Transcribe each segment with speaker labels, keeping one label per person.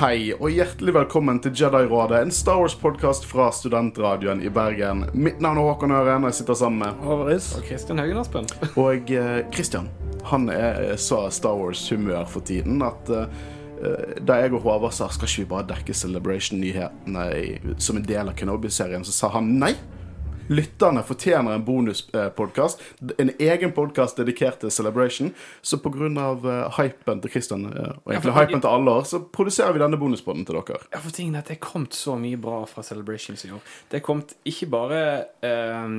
Speaker 1: Hei, og hjertelig velkommen til Jedi-rådet, en Star Wars-podkast fra Studentradioen i Bergen. Mitt navn er Håkon Øren, og jeg sitter sammen med
Speaker 2: Håvaris.
Speaker 3: Og Kristian Haugen Aspen.
Speaker 1: Og eh, Christian. Han er så Star Wars-humør for tiden at eh, da jeg og Håvard sa skal ikke vi bare dekke Celebration-nyhetene som en del av Kenobi-serien, så sa han nei. Lytterne fortjener en bonuspodkast. En egen podkast dedikert til Celebration. Så pga. Uh, hypen til Christian, eh, og egentlig
Speaker 3: ja,
Speaker 1: hypen til alle, år, så produserer vi denne bonuspodden til dere.
Speaker 3: Ja, for tingen er at Det er kommet så mye bra fra Celebrations i år. Det er kommet ikke bare eh,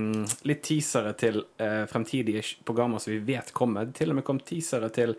Speaker 3: litt teasere til eh, fremtidige programmer som vi vet kommer, det er til og med kommet teasere til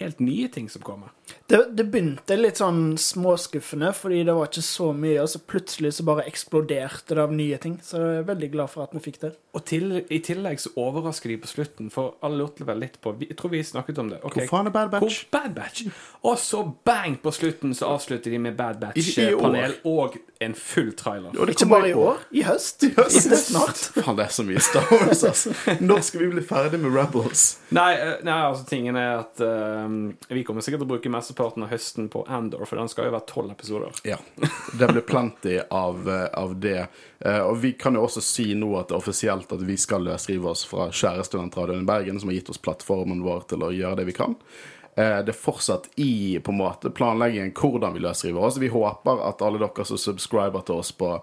Speaker 3: helt nye ting som kommer.
Speaker 2: Det, det begynte litt sånn småskuffende, fordi det var ikke så mye, og så plutselig så bare eksploderte det av nye ting. Så jeg er veldig glad for at vi fikk det.
Speaker 3: Og til, i tillegg så overrasker de på slutten, for alle lurte vel litt på vi- Jeg tror vi snakket om det. Okay.
Speaker 1: Hvor faen er Bad Batch?
Speaker 3: Hvor Bad Batch? Og så bang på slutten så avslutter de med Bad
Speaker 1: i.
Speaker 3: Batch-panel og en full trailer.
Speaker 1: Og det
Speaker 2: Ikke bare i år, i høst.
Speaker 1: I høst.
Speaker 2: Det er snart.
Speaker 1: Faen, det er så mye Star Wars, altså. Når skal vi bli ferdig med Rebels?
Speaker 3: Nei, eh, nei, altså tingen er at eh, vi kommer sikkert til å bruke mesteparten av høsten på Andor, for den skal jo være tolv episoder.
Speaker 1: Ja. Det blir plenty av, eh, av det. Eh, Og vi kan jo også si nå at det er offisielt at vi skal løsrive oss fra kjære studentradioen i Bergen, som har gitt oss plattformen vår til å gjøre det vi kan. Eh, Det er fortsatt i på en måte planleggingen hvordan vi løsriver oss. Vi håper at alle dere som subscriber til oss på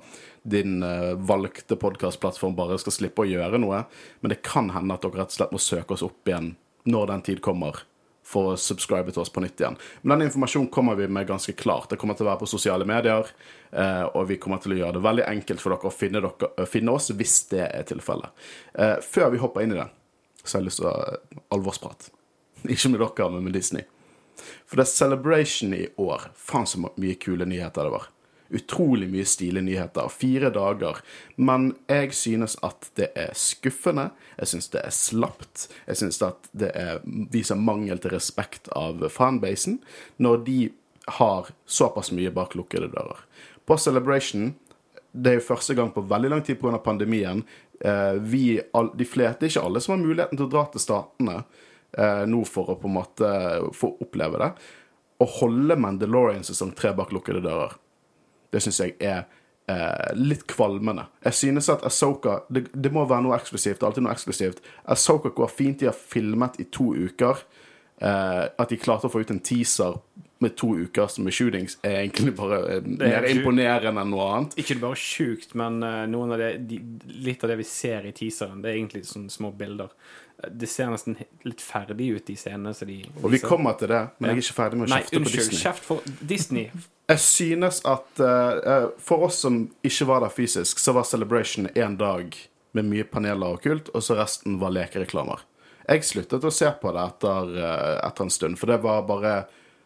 Speaker 1: din valgte podkastplattform, bare skal slippe å gjøre noe. Men det kan hende at dere rett og slett må søke oss opp igjen når den tid kommer for å subscribe til oss på nytt igjen. Men den informasjonen kommer vi med ganske klart. Det kommer til å være på sosiale medier, eh, og vi kommer til å gjøre det veldig enkelt for dere å finne, dere, å finne oss hvis det er tilfellet. Eh, før vi hopper inn i det, så har jeg lyst til å alvorsprat. Ikke med dere, men med Disney. For det er Celebration i år. Faen så mye kule nyheter det var. Utrolig mye stilige nyheter. Fire dager. Men jeg synes at det er skuffende. Jeg synes det er slapt. Jeg synes at det er, viser mangel til respekt av fanbasen når de har såpass mye bak lukkede dører. På Celebration det er jo første gang på veldig lang tid pga. pandemien. Eh, vi, de fleste, ikke alle som har muligheten til å dra til statene eh, nå for å på en måte få oppleve det. Å holde Mandalorian sesong tre bak lukkede dører, det syns jeg er eh, litt kvalmende. Jeg synes at Asoka det, det må være noe eksklusivt. Er alltid noe eksklusivt. Asoka går fint. De har filmet i to uker. Eh, at de klarte å få ut en teaser med to uker med shootings, er egentlig bare eh,
Speaker 3: er
Speaker 1: mer imponerende enn noe annet.
Speaker 3: Ikke bare sjukt, men uh, av det, de, litt av det vi ser i teaseren, det er egentlig sånne små bilder. Det ser nesten litt ferdig ut, de scenene som de
Speaker 1: Og vi kommer til det, men jeg er ikke ferdig med å kjefte på
Speaker 3: unnskyld.
Speaker 1: Disney.
Speaker 3: Kjeft for Disney.
Speaker 1: Jeg synes at eh, for oss som ikke var der fysisk, så var Celebration en dag med mye paneler og kult, og så resten var lekereklamer. Jeg sluttet å se på det etter, uh, etter en stund, for det var bare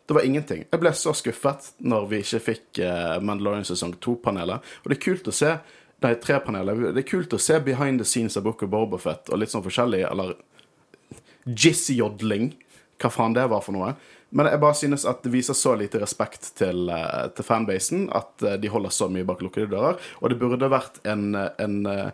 Speaker 1: Det var ingenting. Jeg ble så skuffet når vi ikke fikk uh, Mandalorian sesong 2-panelet. Og det er kult å se Nei, tre paneler. Det er kult å se behind the scenes av Book of Bobafett og litt sånn forskjellig, eller jizz-jodling. Hva faen det var for noe. Men jeg bare synes at det viser så lite respekt til, eh, til fanbasen at eh, de holder så mye bak lukkede dører. Og det burde vært en, en eh,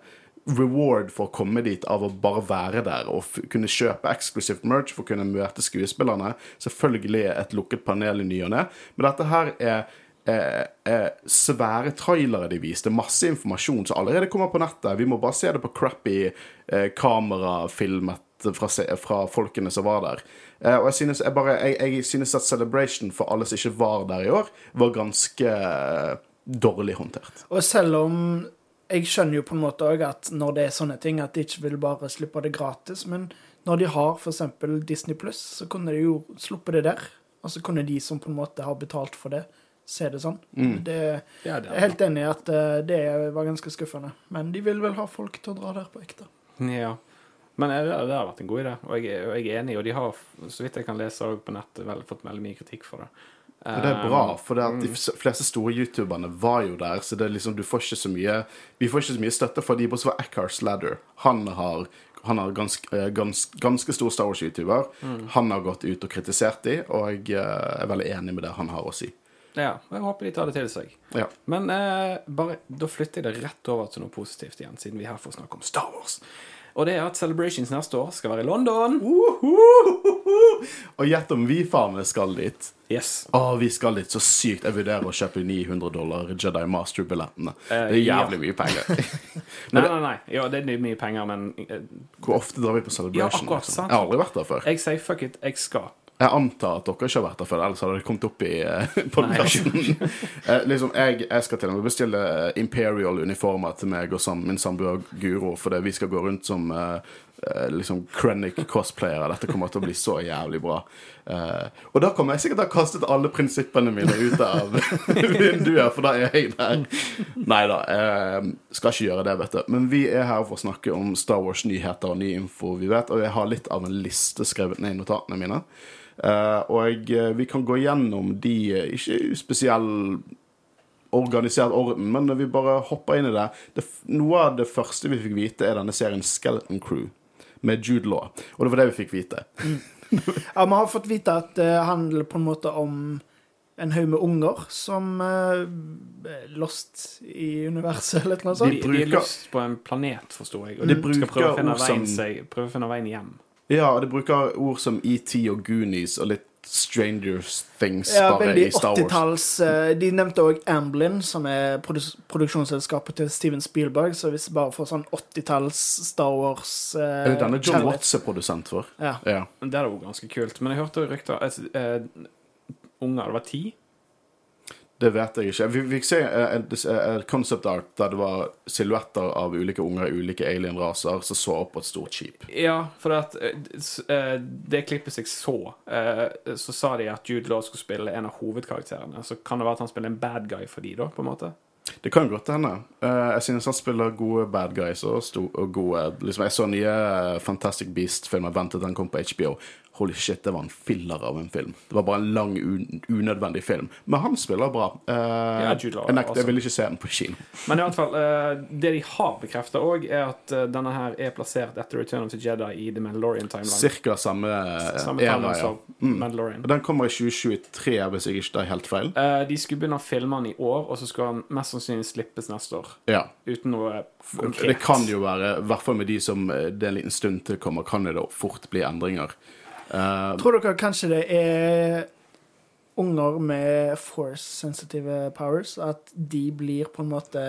Speaker 1: reward for å komme dit av å bare være der og kunne kjøpe eksklusivt merch for å kunne møte skuespillerne. Selvfølgelig et lukket panel i ny og ne, men dette her er eh, eh, svære trailere de viste. Masse informasjon som allerede kommer på nettet. Vi må bare se det på crappy eh, kamerafilmet fra, fra folkene som var der. Eh, og jeg synes, jeg, bare, jeg, jeg synes at Celebration for alle som ikke var der i år, var ganske eh, dårlig håndtert.
Speaker 2: Og selv om jeg skjønner jo på en måte òg at når det er sånne ting, at de ikke vil bare slippe det gratis, men når de har f.eks. Disney Pluss, så kunne de jo sluppet det der. Og så kunne de som på en måte har betalt for det, se det sånn. Det,
Speaker 3: Ja, det
Speaker 2: jeg er helt enig i at eh, det var ganske skuffende. Men de vil vel ha folk til å dra der på ekte.
Speaker 3: Ja. Men det, det har vært en god idé, og jeg, er- og jeg er enig. Og de har, så vidt jeg kan lese på nettet, vel, fått veldig mye kritikk for det.
Speaker 1: Og det er bra,
Speaker 3: Um,
Speaker 1: for det at de fleste store youtuberne var jo der, så det er liksom, du får ikke så mye Vi får ikke så mye støtte fra de, bortsett fra Eckhart Sladder. Han har han er ganske, eh, gans, ganske stor Star Wars-youtuber. Han har gått ut og kritisert de, og jeg eh, er veldig enig med det han har å si.
Speaker 3: Ja, jeg håper de tar det til seg.
Speaker 1: Ja.
Speaker 3: Men eh, bare, da flytter jeg det rett over til noe positivt igjen, siden vi er her får snakke om Star Wars. Og det er at Celebrations neste år skal være i London.
Speaker 1: Og gjett om vi faen meg skal dit.
Speaker 3: Yes.
Speaker 1: Å, vi skal dit så sykt. Jeg vurderer å kjøpe 900 dollar Jedi Master-billettene.
Speaker 3: Eh,
Speaker 1: Det er jævlig mye penger.
Speaker 3: Nei, nei, nei. Ja, det er mye penger, men eh,
Speaker 1: Hvor ofte drar vi på Celebration?
Speaker 3: Ja, akkurat,
Speaker 1: liksom?
Speaker 3: sant.
Speaker 1: Jeg har aldri vært der før.
Speaker 3: jeg sier fuck it, jeg skal.
Speaker 1: Jeg antar at dere ikke har vært der før, ellers hadde det kommet opp i uh, podkasten. eh, liksom, jeg, jeg skal til og med bestille eh, Imperial-uniformer til meg og sam, min samboer Guro, fordi vi skal gå rundt som eh, eh, liksom Krennic cosplayere. Dette kommer til å bli så jævlig bra. Eh, og da kommer jeg sikkert til å ha kastet alle prinsippene mine ut av vinduet, for da er jeg der. Nei da, jeg skal ikke gjøre det, vet du. Men vi er her for å snakke om Star Wars-nyheter og ny info vi vet, og jeg har litt av en liste skrevet ned i notatene mine. Eh, og vi kan gå gjennom de eh, ikke spesiell organisert orden, men vi bare hopper inn i det. det. Noe av det første vi fikk vite, er denne serien Skeleton Crew med Jude Law. Og det var det vi fikk vite.
Speaker 2: Ja, vi har fått vite at det handler på en måte om en haug med unger som er lost i universet, eller noe sånt.
Speaker 1: De
Speaker 3: de er
Speaker 1: bruker-
Speaker 3: lost på en planet, forstår jeg, og
Speaker 1: De
Speaker 3: skal prøve å finne veien,
Speaker 1: som-
Speaker 3: seg, prøve å finne veien hjem.
Speaker 1: Ja, og det bruker ord som ET og Goonies og litt Stranger Things
Speaker 2: Ja,
Speaker 1: bare i Star Wars.
Speaker 2: 80-talls eh, De nevnte òg Amblin, som er produksjonsselskapet til Steven Spielberg. Så hvis vi bare får sånn 80-talls Star Wars eh,
Speaker 1: Er det denne John
Speaker 2: kjærlighet-
Speaker 1: Watts er produsent for?
Speaker 2: Ja.
Speaker 1: Ja.
Speaker 3: Det er jo ganske kult. Men jeg hørte rykter altså, eh, Unger, det var ti?
Speaker 1: Det vet jeg ikke. Vi fikk se eh, et concept art der det var silhuetter av ulike unger i ulike alien-raser som så opp på et stort skip.
Speaker 3: Ja, for at eh, eh, det klippet jeg så, så sa de at Jude Law skulle spille en av hovedkarakterene. Så kan det være at han spiller en bad guy for de da, på en måte?
Speaker 1: Det kan godt hende. Jeg synes han spiller gode bad guys og, gode liksom, Jeg så nye Fantastic Beast-filmer ventet den kom på HBO. Holy shit, det var en filler av en film. Det var bare en lang, un unødvendig film. Men han spiller bra. Uh,
Speaker 3: Ja, Jude Law,
Speaker 1: jeg,
Speaker 3: altså.
Speaker 1: jeg vil ikke se den på kino.
Speaker 3: Men i hvert fall, uh, det de har bekrefta òg, er at uh, denne her er plassert etter Return of the Jedi i The Mandalorian-timeline.
Speaker 1: Cirka samme,
Speaker 3: Samme
Speaker 1: era, ja.
Speaker 3: Mm. Mandalorian.
Speaker 1: Den kommer i 2023, hvis jeg ikke tar helt feil.
Speaker 3: De skulle begynne å filme den i år, og så skal den mest sannsynlig slippes neste år.
Speaker 1: Ja.
Speaker 3: Uten noe konkret.
Speaker 1: Det kan jo være, i hvert fall med de som det er en liten stund til kommer, kan det da fort bli endringer. Eh,
Speaker 2: Tror dere kanskje det er unger med force-sensitive powers? At de blir på en måte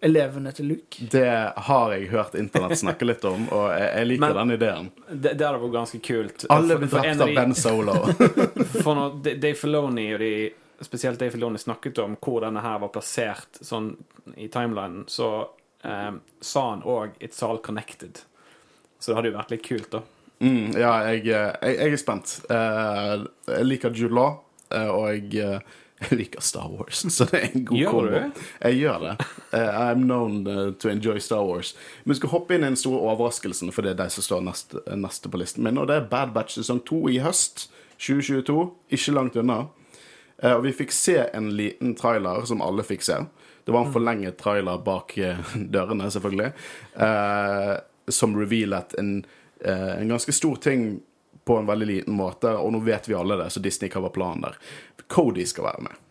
Speaker 2: elevene til Luke?
Speaker 1: det har jeg hørt internett snakke litt om, og jeg, jeg liker
Speaker 3: Men-
Speaker 1: den ideen.
Speaker 3: Det, det hadde vært ganske kult.
Speaker 1: Alle blir drept
Speaker 3: av
Speaker 1: av Ben Solo.
Speaker 3: For når Dave Filoni og de Spesielt Dave Filoni snakket om hvor denne her var plassert sånn i timelinen, så eh, sa han òg 'It's all connected'. Så det hadde jo vært litt kult, da.
Speaker 1: Mm, ja, jeg, eh, jeg, jeg er spent. Eh, jeg liker Jude Law, eh, og jeg, jeg liker Star Wars, så det er en god
Speaker 3: Gjør
Speaker 1: kombo.
Speaker 3: du?
Speaker 1: Jeg gjør det. I'm known to enjoy Star Wars. Vi skal hoppe inn i den store overraskelsen, for det er de som står neste, neste på listen min, og det er Bad Batch sesong 2 i høst 2022. Ikke langt unna. Og vi fikk se en liten trailer som alle fikk se. Det var en forlenget trailer bak dørene, selvfølgelig, som revealet en, en ganske stor ting på en veldig liten måte, og nå vet vi alle det, så Disney kan være planen der. Cody skal være med.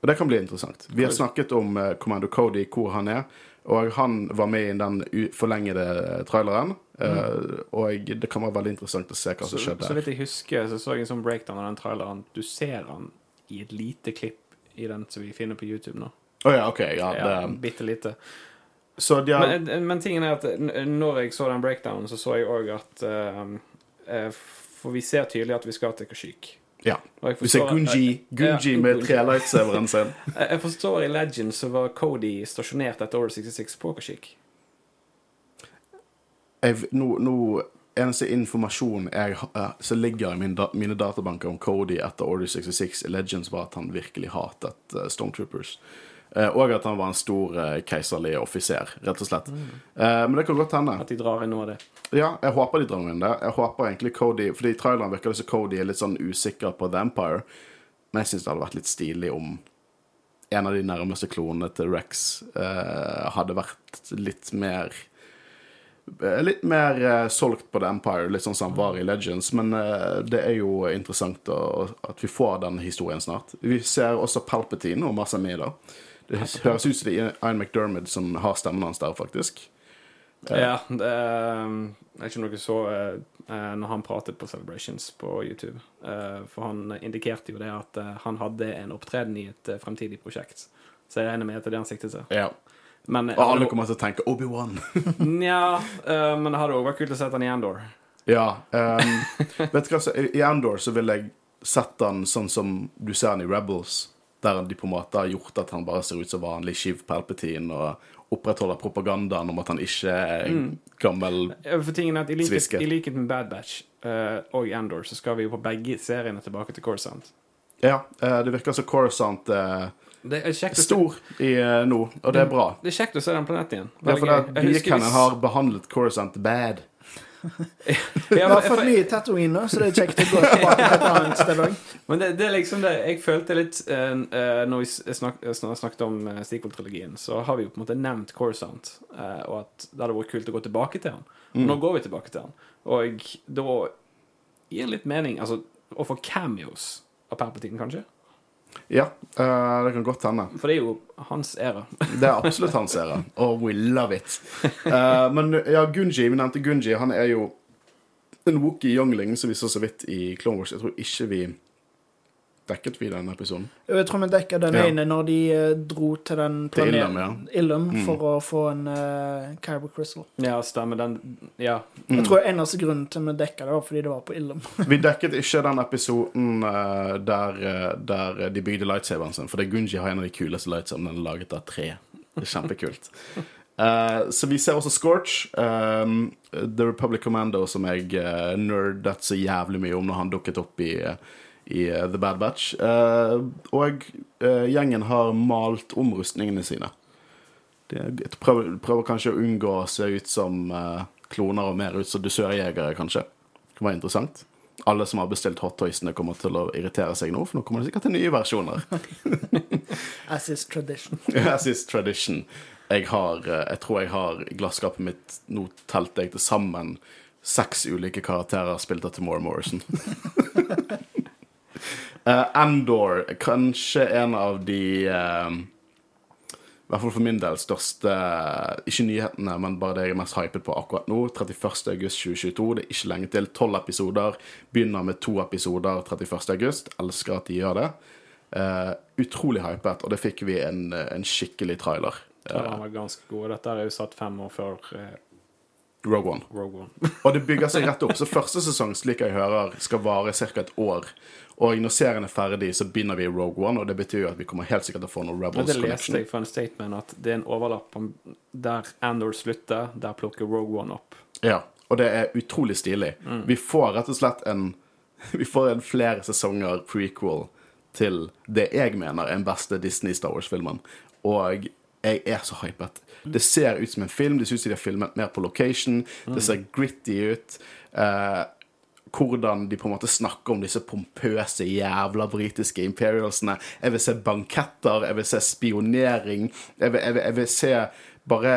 Speaker 1: Og det kan bli interessant. Vi har snakket om eh, Commando Cody, hvor han er, og han var med i den forlengede traileren. Mm. og det kan være veldig interessant å se hva som
Speaker 3: skjedde
Speaker 1: skjedde.
Speaker 3: så vidt jeg husker, så så jeg en sånn breakdown av den traileren. Du ser han i et lite klipp i den som vi finner på YouTube nå.
Speaker 1: Å ja, OK. Ja,
Speaker 3: Ja, Bitte lite.
Speaker 1: Har
Speaker 3: Men, eh, men tingen er at når jeg så den breakdownen, så så jeg òg at uh, eh, For vi ser tydelig at vi skal til Kashik.
Speaker 1: Ja. Vi ser Gunji, Gunji
Speaker 3: Ja,
Speaker 1: med tre lightsaveren sin.
Speaker 3: Jeg forstår i Legend så var Cody stasjonert etter Order 66 på Kashik.
Speaker 1: Jeg, nå, nå Eneste informasjon jeg, eh, som ligger i min da, mine databanker om Cody etter Order 66 i Legends, var at han virkelig hatet eh, Stormtroopers. Eh, og at han var en stor eh, keiserlig offiser, rett og slett. Mm. men det kan godt hende.
Speaker 3: At de drar inn noe av det.
Speaker 1: Ja, jeg håper de drar inn det. Jeg håper egentlig Cody Fordi i traileren virker det som Cody er litt sånn usikker på The Empire. Men jeg syns det hadde vært litt stilig om en av de nærmeste klonene til Rex eh, hadde vært litt mer eh, Litt mer eh, solgt på The Empire, litt sånn som han var i Legends. Men eh, det er jo interessant å, at vi får den historien snart. Vi ser også Palpatine og masse med da. Det høres ut som det er Ian McDermid som har stemmen hans der, faktisk.
Speaker 3: Ja, det er ikke noe så eh, eh, når han pratet på Celebrations på YouTube. Eh, For han indikerte jo det at han hadde en opptreden i et fremtidig prosjekt. Så jeg regner med at det er det han siktet til.
Speaker 1: Ja.
Speaker 3: Men,
Speaker 1: Og alle kommer til å tenke Obi-Wan.
Speaker 3: Nja, men det hadde òg vært kult å sette han i Endor.
Speaker 1: ja. Um, vet du hva, så i Andor så vil jeg sette han sånn som du ser han i Rebels, der de på en måte har gjort at han bare ser ut som vanlig Shiv Palpatine og opprettholder propagandaen om at han ikke er en gammel
Speaker 3: For tingen er at I likhet, i likhet med Bad Batch uh, og Endor så skal vi jo på begge seriene tilbake til Corsant.
Speaker 1: Ja, uh, det virker som Coruscant er
Speaker 3: Det er kjekt
Speaker 1: stor i nord, og det er bra.
Speaker 3: Det er kjekt å se den planeten igjen.
Speaker 1: Ja, for det, har behandlet Coruscant bad.
Speaker 2: Vi har fått mye tatoveringer, så det er kjekt å gå tilbake til et annet sted òg.
Speaker 3: men det, det er liksom det jeg følte litt eh, eh, Når vi snak, snak, snakket om uh, sequel-trilogien, så har vi jo på en måte nevnt Corsant, uh, og at det hadde vært kult å gå tilbake til han. Og Nå går vi tilbake til han. Og da gir det litt mening altså, å få cameos av Palpatine, kanskje.
Speaker 1: Ja, eh, det kan godt hende.
Speaker 3: For det er jo hans æra.
Speaker 1: Det er absolutt hans serie. Oh, we love it. Eh, men ja, Gunji, vi nevnte Gunji. Han er jo en Wookie youngling som vi så så vidt i Clone Wars. Jeg tror ikke vi dekket vi denne episoden.
Speaker 2: Jeg tror vi dekket den
Speaker 1: Ja.
Speaker 2: ene når de eh, dro til den planeten
Speaker 1: ja.
Speaker 2: Illum,
Speaker 1: Mm.
Speaker 2: for å få en uh, Kyber Crystal.
Speaker 3: Ja, stemmer. Den Ja.
Speaker 1: Mm.
Speaker 2: Jeg tror eneste grunnen til vi dekka det, var fordi det var på Illum.
Speaker 1: Vi dekket ikke den episoden uh, der, uh, der de bygde lightsaberen sin, for det Gunji har en av de kuleste lightsaberne den er laget av tre. Det er kjempekult. Uh, så vi ser også Scorch, um, The Republic Commando, som jeg uh, nerdet så jævlig mye om når han dukket opp i, i eh, The Bad Batch. Eh, og eh, gjengen har malt om rustningene sine. De prøver, prøver kanskje å unngå å se ut som kloner og mer ut som dusørjegere, kanskje. Det kan være interessant. Alle som har bestilt hottoysene, kommer til å irritere seg nå, for nå kommer det sikkert til nye versjoner.
Speaker 2: As is tradition.
Speaker 1: As is tradition. Jeg har Jeg tror jeg har glasskapet mitt Nå telte jeg til sammen seks ulike karakterer spilt av Tamora Morrison. uh, Andor, kanskje en av de eh, i hvert fall for min del største Ikke nyhetene, men bare det jeg er mest hypet på akkurat nå. 31.8.2022. Det er ikke lenge til. Tolv episoder. Begynner med to episoder 31.8. Elsker at de gjør det. Uh, utrolig hypet, og det fikk vi en, en skikkelig trailer.
Speaker 3: Ja, den var ganske god. Dette er jo satt fem år før eh,
Speaker 1: Rogue One.
Speaker 3: Rogue One.
Speaker 1: Og det bygger seg rett opp. Så første sesong, slik jeg hører, skal vare ca. et år. Og når serien er ferdig, så begynner vi i Rogue One, og det betyr jo at vi kommer helt sikkert til å få noe Rebels Connection.
Speaker 3: det leste jeg fra en statement at det er en overlapp der Andor slutter, der plukker Rogue One opp.
Speaker 1: Ja, og det er utrolig stilig. Vi får rett og slett en Vi får en flere sesonger prequel til det jeg mener er den beste Disney Star Wars-filmen. Og jeg er så hypet. Det ser ut som en film. Det ser ut som de har filmet mer på location. Det ser gritty ut. Eh, hvordan de på en måte snakker om disse pompøse jævla britiske imperialsene. Jeg vil se banketter, jeg vil se spionering. Jeg vil, jeg vil, jeg vil se bare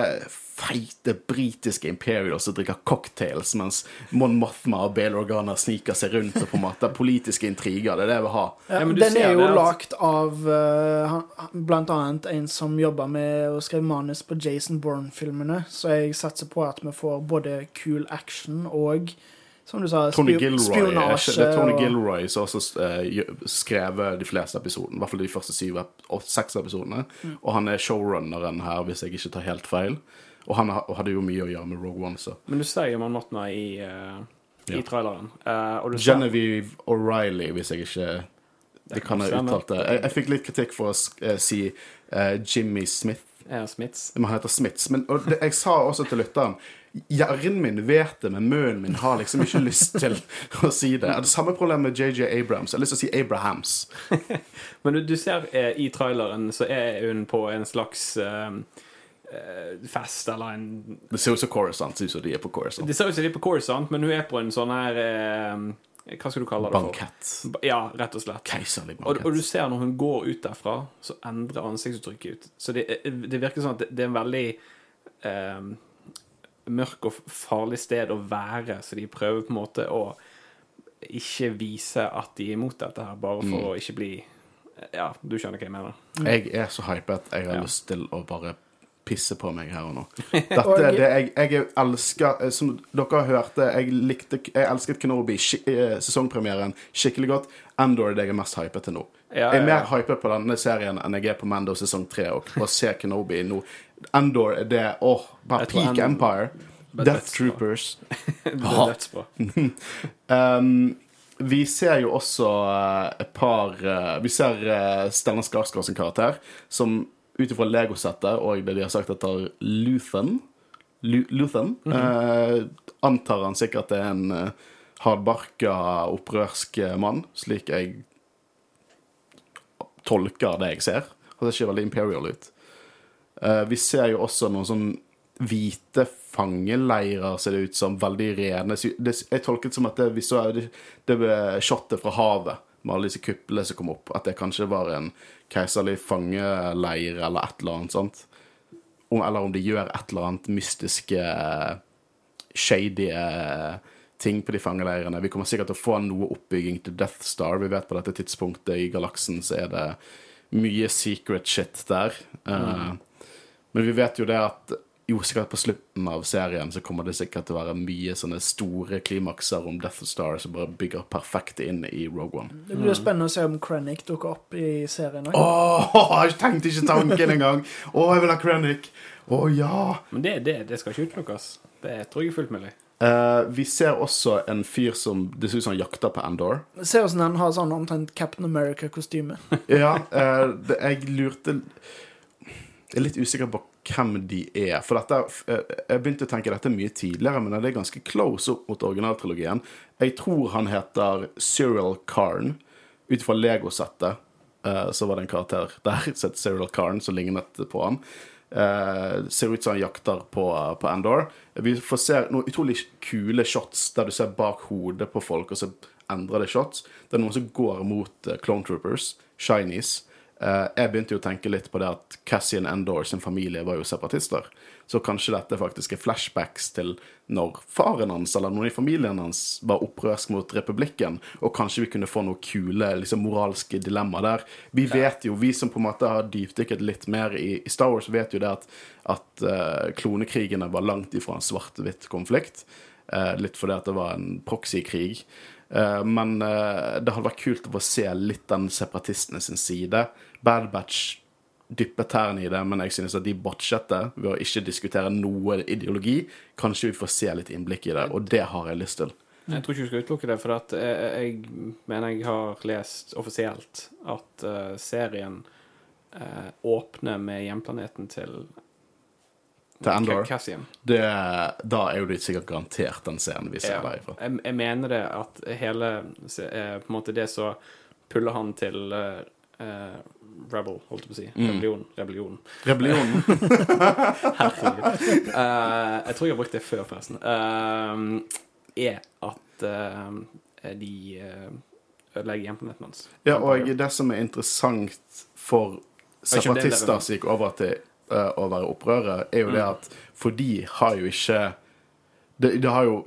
Speaker 1: feite britiske imperials som drikker cocktails, mens Mon Mothma og Bale Organa sniker seg rundt og på en måte politiske intriger. Det er det jeg vil ha.
Speaker 2: Ja,
Speaker 3: Ja, men du
Speaker 2: den er jo
Speaker 3: at-
Speaker 2: lagt av uh, blant annet en som jobber med å skrive manus på Jason Bourne-filmene, så jeg satser på at vi får både kul action og, som du sa,
Speaker 1: Tony Gilroy,
Speaker 2: spionasje.
Speaker 1: det er Tony Gilroy som også uh, skrevet de fleste episodene. I hvert fall de første syv og seks episodene.
Speaker 2: Mm.
Speaker 1: Og han er showrunneren her, hvis jeg ikke tar helt feil. Og han hadde jo mye å gjøre med Rogue One, så.
Speaker 3: Men du ser jo man Motna i, uh, i
Speaker 1: Ja.
Speaker 3: traileren. Uh, og du ser,
Speaker 1: Genevieve O'Reilly, hvis jeg ikke Det kan jeg uttalt det. Jeg, jeg fikk litt kritikk for å eh, si eh, Jimmy Smith.
Speaker 3: Ja, Smiths.
Speaker 1: Men han heter Smiths. Men og det, jeg sa også til lytteren Hjernen min vet det, men munnen min har liksom ikke lyst til å si det. Det samme problemet med JJ Abrams. Jeg har lyst til å si Abrahams.
Speaker 3: Men du, du ser eh, i traileren så er hun på en slags eh, eh, fest eller en
Speaker 1: Det ser ut som Corisont. Det ser ut som de er på Coruscant.
Speaker 3: Det ser ut som de er på Corisont, men hun er på en sånn her eh, Hva skal du kalle det?
Speaker 1: Bankett.
Speaker 3: Ba- Ja, rett og slett.
Speaker 1: Keiserlig
Speaker 3: Og, og du ser når hun går ut derfra, så endrer ansiktsuttrykket ut. Så det, det virker sånn at det, det er en veldig eh, mørk og farlig sted å være, så de prøver på en måte å ikke vise at de er imot dette her, bare
Speaker 1: Mm.
Speaker 3: for å ikke bli Ja, du skjønner hva jeg mener.
Speaker 1: Jeg er så hypet. Jeg har
Speaker 3: Ja.
Speaker 1: lyst til å bare pisse på meg her og nå. Dette er det jeg, jeg elsker eh, Som dere hørte, jeg likte Jeg elsket Kenobi skik- eh, sesongpremieren skikkelig godt. Endor er det jeg er mest hypet til nå.
Speaker 3: Ja,
Speaker 1: Jeg er mer hypet på denne serien enn jeg er på Mando sesong tre. Og se Kenobi nå Endor er det Åh, bare peak
Speaker 3: Endor-
Speaker 1: Empire.
Speaker 3: But
Speaker 1: Death Troopers.
Speaker 3: Er.
Speaker 1: Um, vi ser jo også uh, et par uh, Vi ser uh, Stellan Skarsgård sin karakter, som ut ifra Lego-settet og det de har sagt etter Luthen Lu Luthen eh, Antar han sikkert er en hardbarka, opprørsk mann, slik jeg tolker det jeg ser. Og det ser veldig imperial ut. Uh, vi ser jo også noen sånn hvite fangeleirer, ser det ut som. Veldig rene. Det, jeg tolket som at det, vi så det, det shotet fra havet med alle disse kuplene som kom opp. At det kanskje var en keiserlig fangeleir eller et eller annet sånt. Om, eller om de gjør et eller annet mystiske, shady ting på de fangeleirene. Vi kommer sikkert til å få noe oppbygging til Death Star. Vi vet på dette tidspunktet i galaksen så er det mye secret shit der. Eh, men vi vet jo det at jo, sikkert på slutten av serien så kommer det sikkert til å være mye sånne store klimakser om Death Star som bare bygger perfekt inn i Rogue One.
Speaker 2: Det blir jo spennende å se om Krennic dukker opp i serien òg.
Speaker 1: Åh, jeg tenkte ikke tanken engang! Å, jeg vil ha Krennic! Å ja!
Speaker 3: Men det, det, det skal ikke utelukkes. Det tror jeg er fullt mulig.
Speaker 1: Eh, vi ser også en fyr som det ser ut som han jakter på Endor.
Speaker 2: Ser ut som han har sånn omtrent Captain America-kostyme.
Speaker 1: Ja, uh, det, jeg lurte Jeg er litt usikker på hvem de er. For dette uh, Jeg begynte å tenke dette mye tidligere, men det er ganske close opp mot originaltrilogien. Jeg tror han heter Cyril Karn. Ut fra Lego-settet så var det en karakter der Cyril Karn, som lignet på han. Eh, ser ut som han jakter på, på Endor. Vi får se noen utrolig kule shots der du ser bak hodet på folk, og så endrer det shots. Det er noen som går mot uh, Clone Troopers, Shinies. Eh, jeg begynte jo å tenke litt på det at Cassian Endor sin familie var jo separatister. Så kanskje dette faktisk er flashbacks til når faren hans eller noen i familien hans var opprørsk mot republikken, og kanskje vi kunne få noen kule liksom, moralske dilemmaer der. Vi vet jo, vi som på en måte har dypdykket litt mer i, i Star Wars, vet jo det at, at uh, klonekrigene var langt ifra en svart-hvitt konflikt. Uh, litt fordi at det var en proxykrig. Uh, men det hadde vært kult å få se litt den separatistene sin side. Bad Batch dyppet tærne i det, men jeg synes at de botchet det ved å ikke diskutere noe ideologi. Kanskje vi får se litt innblikk i det, og det har jeg lyst til.
Speaker 3: Jeg tror ikke du skal utelukke det, for jeg, jeg mener jeg har lest offisielt at uh, serien uh, åpner med hjemplaneten til
Speaker 1: Til Endor.
Speaker 3: Cassian.
Speaker 1: Det, da er jo det sikkert garantert den scenen vi ser
Speaker 3: Ja.
Speaker 1: derifra.
Speaker 3: Jeg, jeg mener det at hele eh, På en måte det så puller han til eh, eh, Rebel, holdt jeg på å si. Rebellion. Rebellion.
Speaker 1: Rebellion.
Speaker 3: Herregud. Eh, jeg tror jeg har brukt det før, forresten. Eh, er at eh, de eh, ødelegger hjemplaneten hans.
Speaker 1: Ja, og det som er interessant for
Speaker 3: er
Speaker 1: separatister som gikk over til eh, å være opprørere, er jo det
Speaker 3: Mm.
Speaker 1: at For de har jo ikke det, det har jo